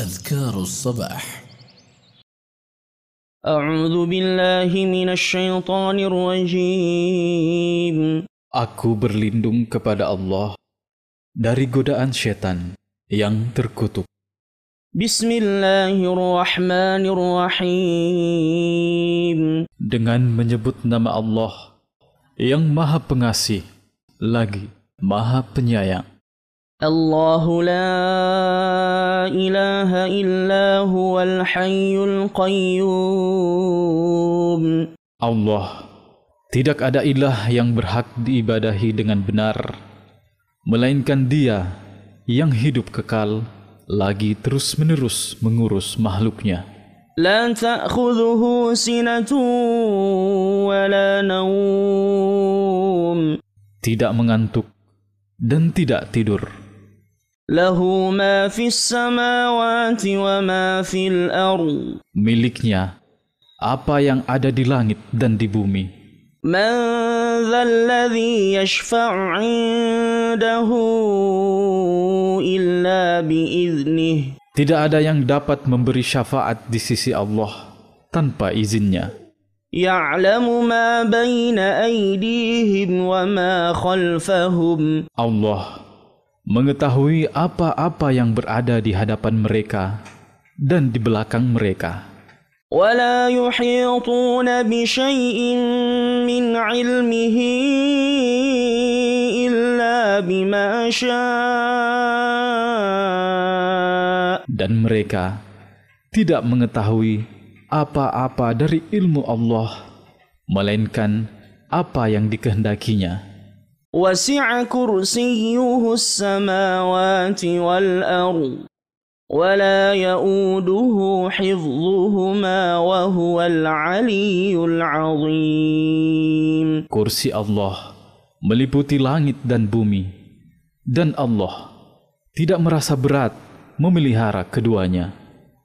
أذكار الصباح أعوذ بالله من الشيطان الرجيم Aku berlindung kepada Allah dari godaan setan yang terkutuk. بسم الله الرحمن الرحيم Dengan menyebut nama Allah yang Maha Pengasih lagi Maha Penyayang. الله لا إله إلا هو الحي القيوم Allah tidak ada ilah yang berhak diibadahi dengan benar melainkan Dia yang hidup kekal lagi terus-menerus mengurus makhluknya. لا تأخذه سنة ولا نوم Tidak mengantuk dan tidak tidur. Miliknya apa yang ada di langit dan di bumi. Tidak ada yang dapat memberi syafaat di sisi Allah tanpa izinnya. Ya'lamu ma baina aydihim wa ma khalfahum. Allah mengetahui apa-apa yang berada di hadapan mereka dan di belakang mereka. ولا يحيطون بشيء من علمه إلا بما شاء Dan mereka tidak mengetahui apa-apa dari ilmu Allah, melainkan apa yang dikehendakinya. وسع كرسيه السماوات والأرض ولا يؤوده حفظهما وهو العلي العظيم Kursi Allah meliputi langit dan bumi, dan Allah tidak merasa berat memelihara keduanya,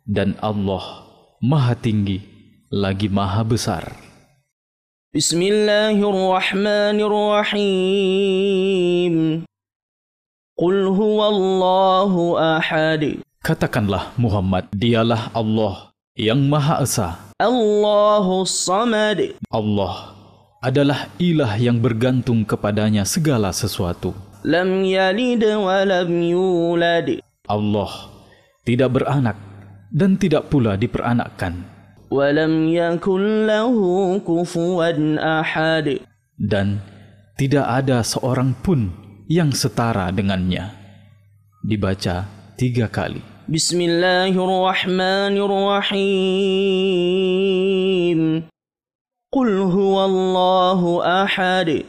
dan Allah Maha Tinggi lagi Maha Besar. بسم الله الرحمن الرحيم قل هو الله أحد Katakanlah Muhammad, dialah Allah yang Maha Esa. الله الصمد Allah adalah ilah yang bergantung kepadanya segala sesuatu. لم يلد ولم يولد Allah tidak beranak dan tidak pula diperanakkan. ولم يكن له كفوا أحد dan tidak ada seorang pun yang setara dengannya. Dibaca tiga kali. بسم الله الرحمن الرحيم قل هو الله أحد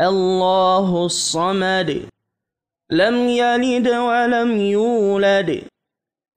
الله الصمد لم يلد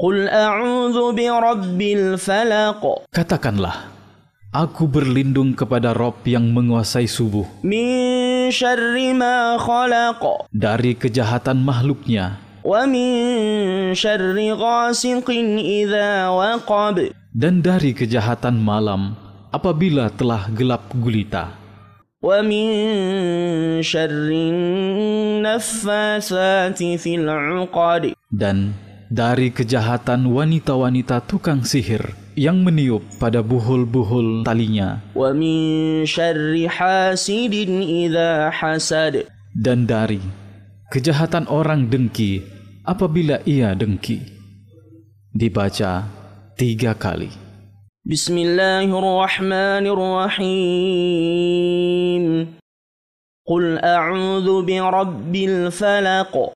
قل أعوذ برب الفلق Katakanlah, aku berlindung kepada Rob yang menguasai subuh من شر ما خلق dari kejahatan makhluknya ومن شر غاسق إذا وقب dan dari kejahatan malam apabila telah gelap gulita ومن شر النفاثات في العقد dan dari kejahatan wanita-wanita tukang sihir yang meniup pada buhul-buhul talinya. Dan dari kejahatan orang dengki apabila ia dengki. Dibaca tiga kali. Bismillahirrahmanirrahim. Qul a'udzu birabbil falaq.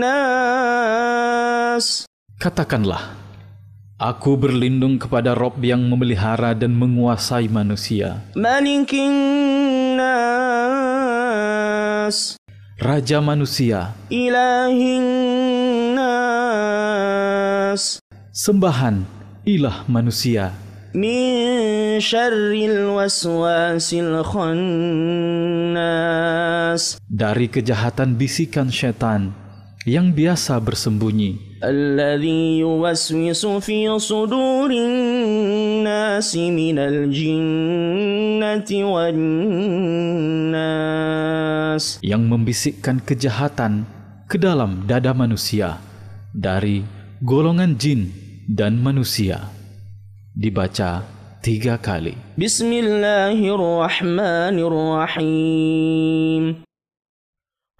nas. Katakanlah, Aku berlindung kepada Rob yang memelihara dan menguasai manusia. Malikin nas. Raja manusia. Ilahin nas. Sembahan ilah manusia. Min syarril waswasil khannas. Dari kejahatan bisikan setan yang biasa bersembunyi. الذي يوسوس في صدور الناس من الجنة والناس yang membisikkan kejahatan ke dalam dada manusia dari golongan jin dan manusia dibaca tiga kali Bismillahirrahmanirrahim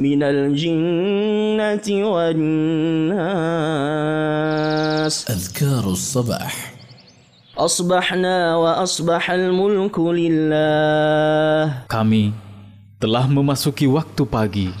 من الجنة والناس أذكار الصباح أصبحنا وأصبح الملك لله Kami telah memasuki waktu pagi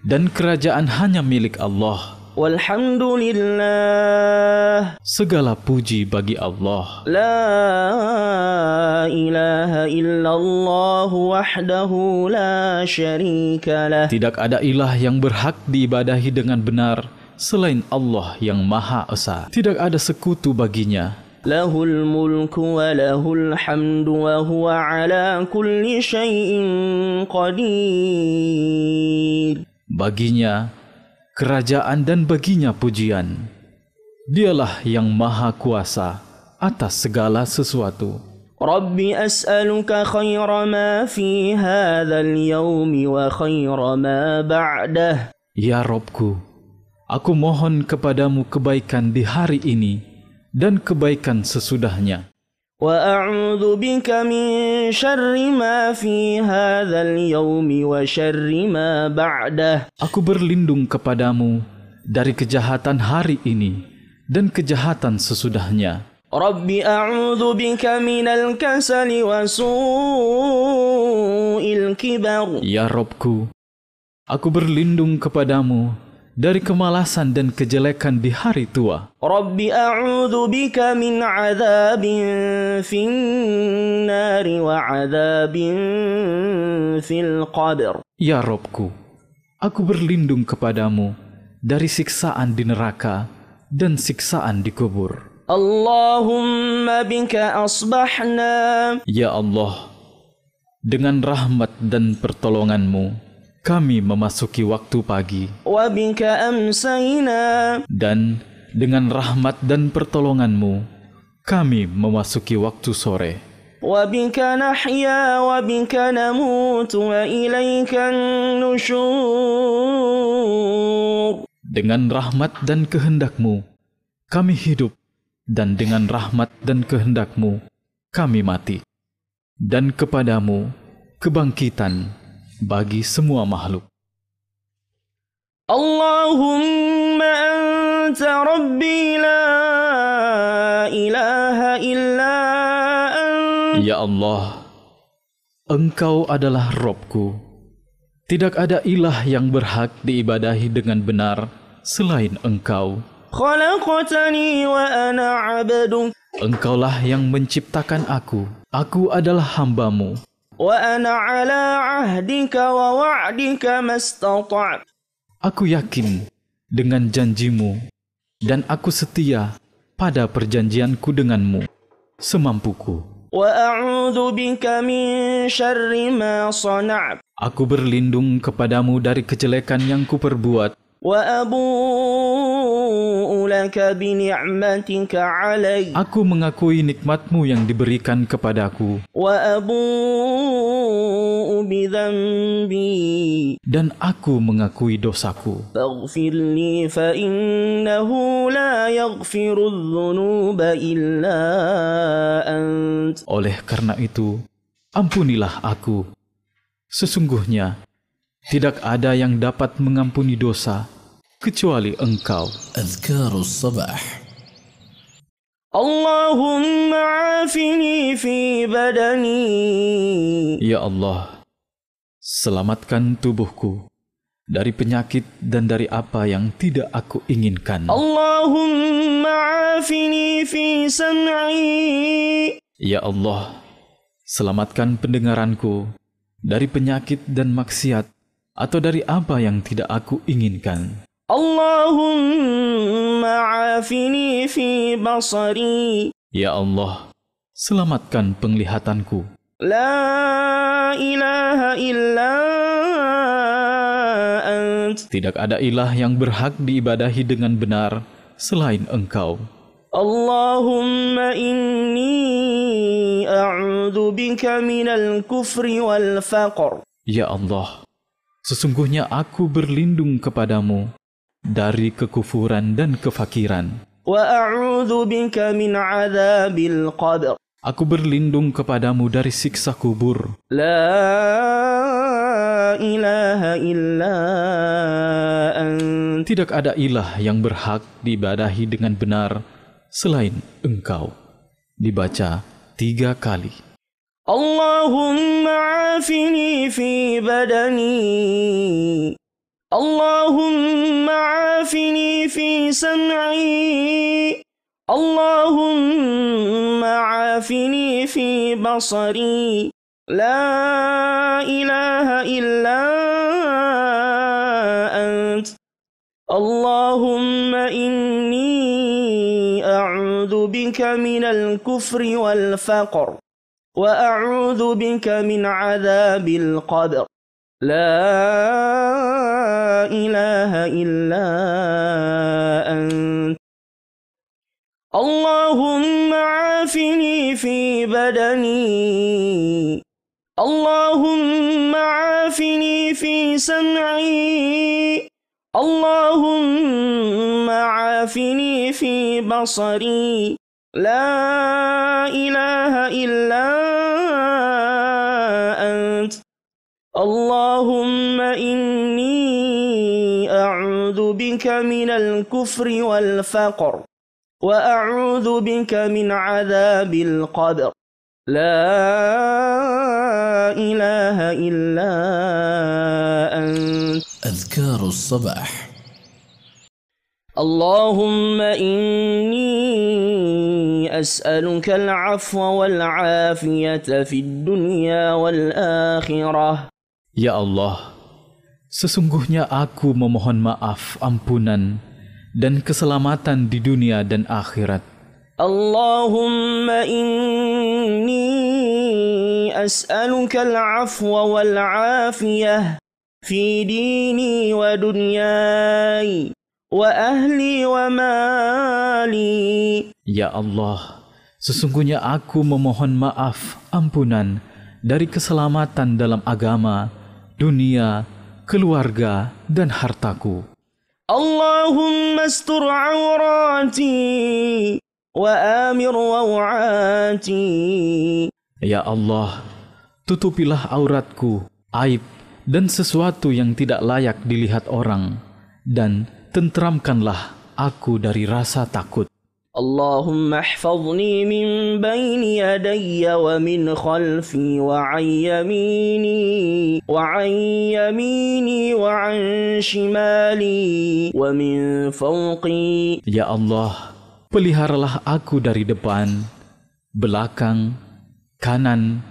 dan kerajaan hanya milik Allah. Walhamdulillah. Segala puji bagi Allah. La ilaha illallah wahdahu la Tidak ada ilah yang berhak diibadahi dengan benar Selain Allah yang Maha Esa. Tidak ada sekutu baginya. Baginya kerajaan dan baginya pujian. Dialah yang maha kuasa atas segala sesuatu. Rabbi as'aluka khaira ma fi hadzal yaumi wa khaira ma ba'dah. Ya Robku, aku mohon kepadamu kebaikan di hari ini dan kebaikan sesudahnya. وأعوذ بك من شر ما في هذا اليوم وشر ما بعده Aku berlindung kepadamu dari kejahatan hari ini dan kejahatan sesudahnya. رب أعوذ بك من الكسل وسوء الكبر Ya Robku, aku berlindung kepadamu dari kemalasan dan kejelekan di hari tua. Rabbi a'udhu bika min azabin finnari wa azabin fil qabr. Ya Robku, aku berlindung kepadamu dari siksaan di neraka dan siksaan di kubur. Allahumma bika asbahna. Ya Allah, dengan rahmat dan pertolonganmu, kami memasuki waktu pagi. وبك أمسينا Dan dengan rahmat dan pertolonganmu, kami memasuki waktu sore. وبك نحيا وبك نموت وإليك النشور Dengan rahmat dan kehendakmu, kami hidup, dan dengan rahmat dan kehendakmu, kami mati. Dan kepadamu, kebangkitan bagi semua makhluk. Allahumma anta rabbi la ilaha illa anta. Ya Allah, Engkau adalah Robku. Tidak ada ilah yang berhak diibadahi dengan benar selain Engkau. Engkaulah yang menciptakan aku. Aku adalah hambamu وأنا على عهدك ووعدك ما استطعت Aku yakin dengan janjimu dan aku setia pada perjanjianku denganmu semampuku. وأعوذ بك من شر ما صنعت Aku berlindung kepadamu dari kejelekan yang kuperbuat Aku mengakui nikmatmu yang diberikan kepadaku. Dan aku mengakui dosaku. Oleh karena itu, ampunilah aku. Sesungguhnya, tidak ada yang dapat mengampuni dosa kecuali engkau. Azkarus sabah. Allahumma afini fi badani. Ya Allah, selamatkan tubuhku dari penyakit dan dari apa yang tidak aku inginkan. Allahumma afini fi sam'i. Ya Allah, selamatkan pendengaranku dari penyakit dan maksiat atau dari apa yang tidak aku inginkan. Allahumma afini fi basari. Ya Allah, selamatkan penglihatanku. La ilaha illa ant. Tidak ada ilah yang berhak diibadahi dengan benar selain engkau. Allahumma inni minal kufri wal faqr. Ya Allah, Sesungguhnya aku berlindung kepadamu dari kekufuran dan kefakiran. Aku berlindung kepadamu dari siksa kubur. La ilaha illa Tidak ada ilah yang berhak diibadahi dengan benar selain engkau. Dibaca tiga kali. اللهم عافني في بدني. اللهم عافني في سمعي. اللهم عافني في بصري. لا إله إلا أنت. اللهم إني أعوذ بك من الكفر والفقر. وأعوذ بك من عذاب القبر. لا إله إلا أنت. اللهم عافني في بدني. اللهم عافني في سمعي. اللهم عافني في بصري. لا إله إلا أنت. اللهم إني أعوذ بك من الكفر والفقر وأعوذ بك من عذاب القبر. لا إله إلا أنت. أذكار الصباح. اللهم إني أسألك العفو والعافية في الدنيا والآخرة Ya Allah, sesungguhnya aku memohon maaf ampunan dan keselamatan di dunia dan akhirat. اللهم إني أسألك العفو والعافية في ديني ودنياي وأهلي ومالي Ya Allah, sesungguhnya aku memohon maaf, ampunan dari keselamatan dalam agama, dunia, keluarga, dan hartaku. Allahumma astur awrati wa amir. Ya Allah, tutupilah auratku, aib, dan sesuatu yang tidak layak dilihat orang, dan tentramkanlah aku dari rasa takut. اللهم احفظني من بين يدي ومن خلفي وعن يميني وعن يميني وعن شمالي ومن فوقي Ya Allah, peliharalah aku dari depan, belakang, kanan,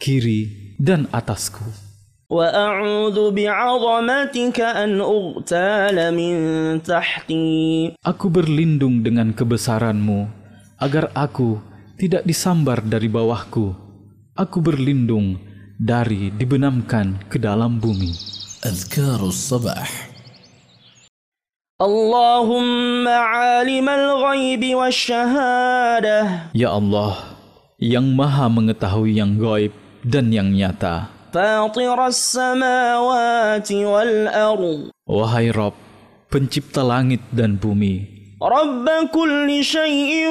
kiri, dan atasku. وأعوذ بعظمتك أن أغتال من تحتي Aku berlindung dengan kebesaranmu, agar aku tidak disambar dari bawahku. Aku berlindung dari dibenamkan ke dalam bumi. أذكار الصباح اللهم عالم الغيب والشهادة Ya Allah, yang maha mengetahui yang gaib dan yang nyata. فاطر السماوات والأرض Wahai Rob, pencipta langit dan bumi, رب كل شيء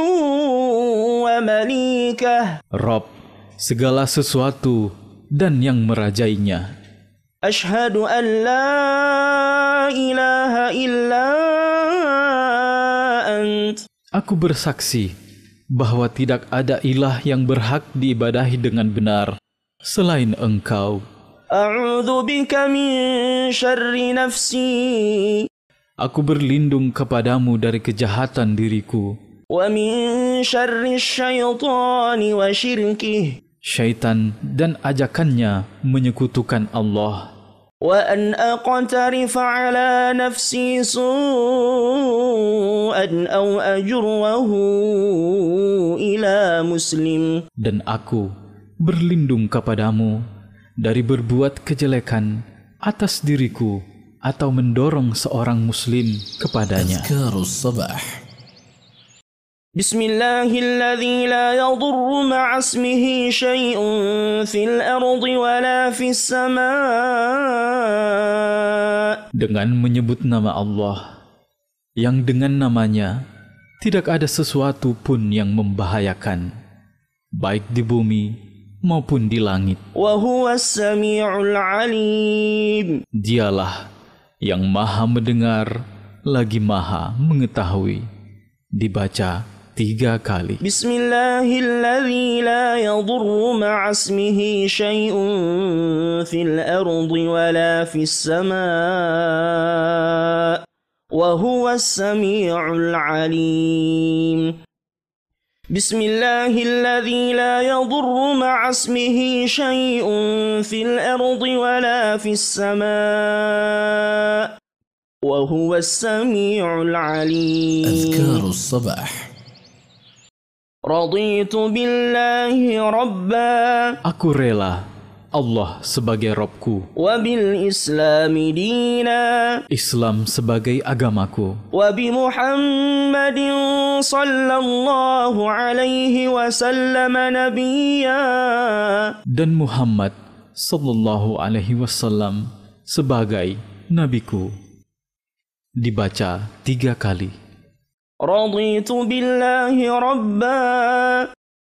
ومليكه Rob, segala sesuatu dan yang merajainya. أشهد أن لا إله إلا أنت Aku bersaksi bahwa tidak ada ilah yang berhak diibadahi dengan benar selain Engkau. أعوذ بك من شر نفسي Aku berlindung kepadamu dari kejahatan diriku, ومن شر الشيطان وشركه syaitan dan ajakannya menyekutukan Allah. وأن أقترف على نفسي سوءا أو أجره إلى مسلم Dan aku berlindung kepadamu dari berbuat kejelekan atas diriku atau mendorong seorang muslim kepadanya. أذكار الصباح بسم الله الذي لا يضر مع اسمه شيء في الأرض ولا في السماء Dengan menyebut nama Allah yang dengan namanya tidak ada sesuatu pun yang membahayakan baik di bumi maupun di langit. Dialah yang maha mendengar, lagi maha mengetahui. Dibaca tiga kali. Bismillahilladzi la yadurru ma'asmihi syai'un fil ardi wa la fis sama' wa huwas sami'ul alim. بسم الله الذي لا يضر مع اسمه شيء في الأرض ولا في السماء وهو السميع العليم. أذكار الصباح. رضيت بالله ربا. Aku rela Allah sebagai Robku, وبالإسلام دينا Islam sebagai agamaku, وبمحمد صلى الله عليه وسلم نبيا dan Muhammad Sallallahu Alaihi Wasallam sebagai nabiku. Dibaca tiga kali. رضيت بالله ربا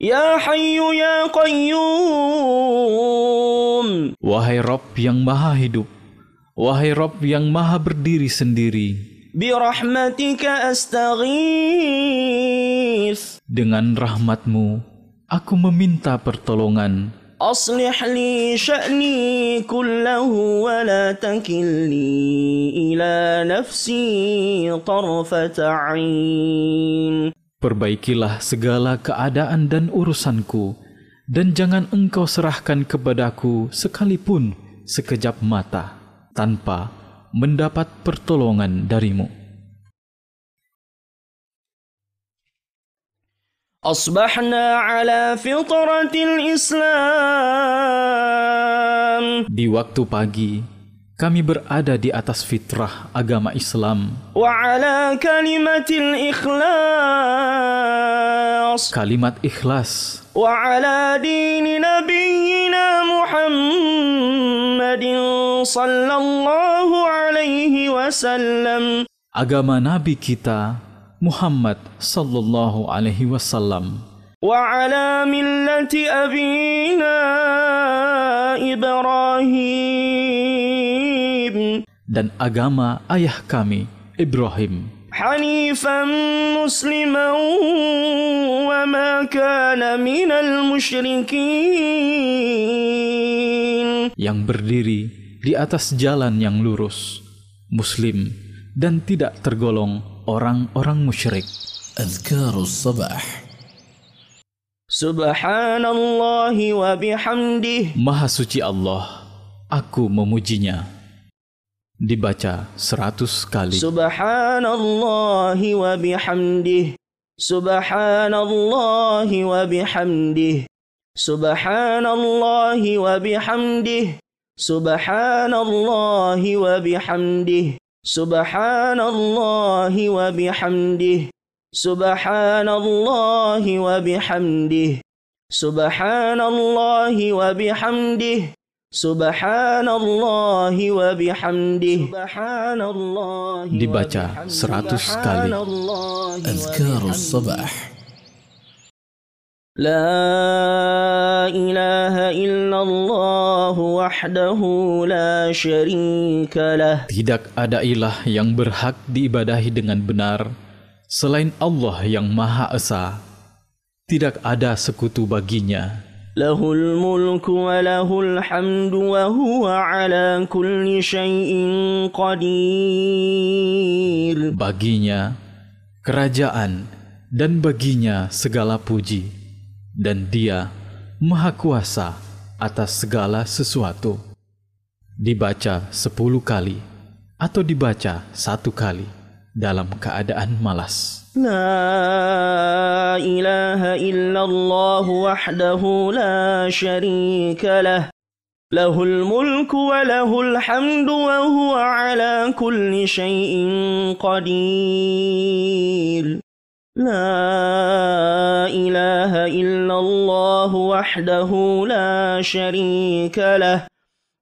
يا حي يا قيوم Wahai Rob yang maha hidup, wahai Rob yang maha berdiri sendiri, برحمتك أستغيث dengan rahmatmu, aku meminta pertolongan. أصلح لي شأني كله ولا تكلني إلى نفسي طرفة عين Perbaikilah segala keadaan dan urusanku, dan jangan engkau serahkan kepadaku sekalipun sekejap mata, tanpa mendapat pertolongan darimu. أصبحنا على فطرة الإسلام Di waktu pagi, kami berada di atas fitrah agama Islam, وعلى كلمة الإخلاص kalimat ikhlas, وعلى دين نبينا محمد صلى الله عليه وسلم agama Nabi kita Muhammad sallallahu alaihi wasallam, وعلى ملة أبينا إبراهيم dan agama ayah kami Ibrahim. Hanifan musliman wa ma kana minal musyrikin. Yang berdiri di atas jalan yang lurus, muslim dan tidak tergolong orang-orang musyrik. Azkarus sabah. Subhanallah wa bihamdih. Maha suci Allah, aku memujinya dibaca seratus kali. Subhanallah wa bihamdih. Subhanallah wa bihamdih. Subhanallah wa bihamdih. Subhanallah wa bihamdih. Subhanallah wa bihamdih. Subhanallah wa bihamdih. Subhanallah wa bihamdih. Subhanallah wa bihamdih. Subhanallah Dibaca seratus kali. Azkarus sabah. لا إله إلا الله وحده لا شريك Tidak ada ilah yang berhak diibadahi dengan benar selain Allah yang Maha Esa. Tidak ada sekutu baginya. له الملك وله الحمد وهو على كل شيء قدير Baginya kerajaan dan baginya segala puji. Dan dia Maha Kuasa atas segala sesuatu. Dibaca sepuluh kali atau dibaca satu kali dalam keadaan malas. La ilaha illallah wahdahu la syarika lah. Lahul mulku wa lahul hamdu wa huwa ala kulli syai'in qadir. لا إله إلا الله وحده لا شريك له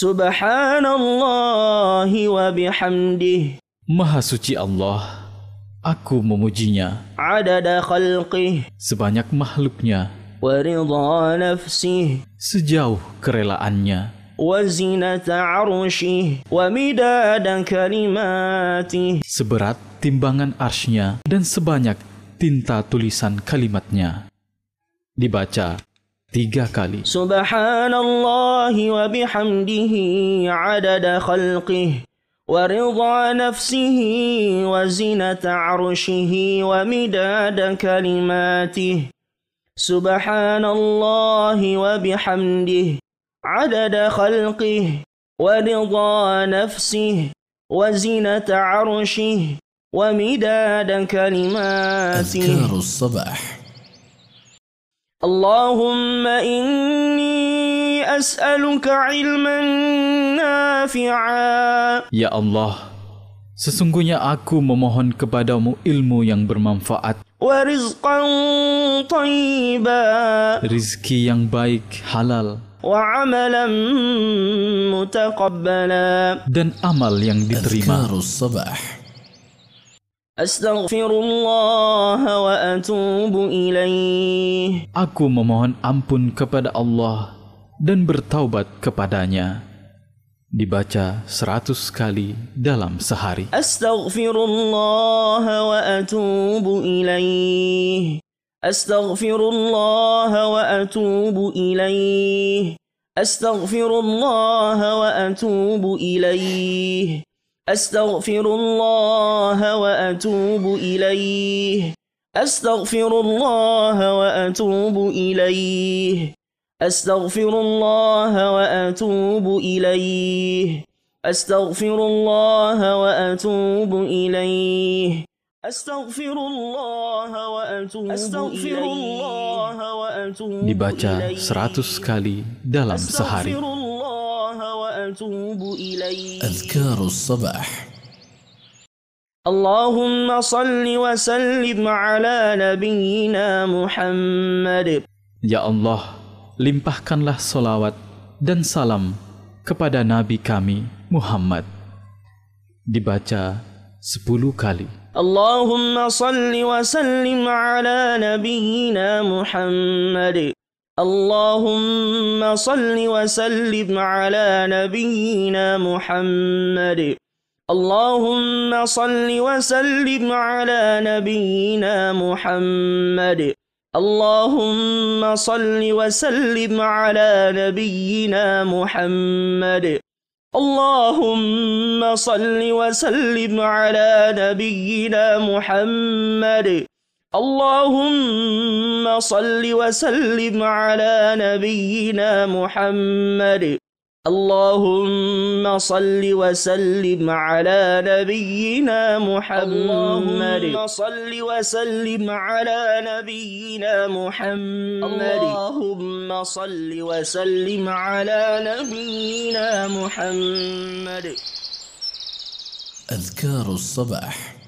سبحان الله وبحمده Maha suci Allah, aku memujinya عدد خلقه sebanyak makhluknya, ورضا نفسه sejauh kerelaannya, وزنة عرشه ومداد كلماته seberat timbangan arsnya dan sebanyak tinta tulisan kalimatnya. Dibaca tiga kali. Subhanallah wa bihamdihi adada khalqih wa ridha nafsihi wa zinata arshihi wa midada kalimatih. Subhanallah wa bihamdihi adada khalqih wa ridha nafsihi wa zinata arshihi ومداد كلماته أذكار الصباح اللهم إني أسألك علما نافعا Ya Allah, sesungguhnya aku memohon kepadamu ilmu yang bermanfaat, ورزقا طيبا rizki yang baik, halal, وعملا متقبلا dan amal yang diterima. Astaghfirullah wa atubu ilaih. Aku memohon ampun kepada Allah dan bertaubat kepadanya. Dibaca seratus kali dalam sehari. Astaghfirullah wa atubu ilaih. Astaghfirullah wa atubu ilaih. Astaghfirullah wa atubu ilaih. أستغفر الله وأتوب إليه. أستغفر الله وأتوب إليه. أستغفر الله وأتوب إليه. أستغفر الله وأتوب إليه. أستغفر الله وأتوب أستغفر الله وأتوب Dibaca seratus kali dalam sehari. أستغفر الله وأتوب إليه أذكار الصباح اللهم صل وسلم على نبينا محمد Ya Allah, limpahkanlah solawat dan salam kepada Nabi kami Muhammad. Dibaca sepuluh kali. اللهم صل وسلم على نبينا محمد اللهم صل وسلم على نبينا محمد. اللهم صل وسلم على نبينا محمد. اللهم صل وسلم على نبينا محمد. اللهم صل وسلم على نبينا محمد. اللهم صل وسلم على نبينا محمد. اللهم صل وسلم على نبينا محمد. اللهم صل وسلم على نبينا محمد. اللهم صل وسلم على نبينا محمد. أذكار الصباح.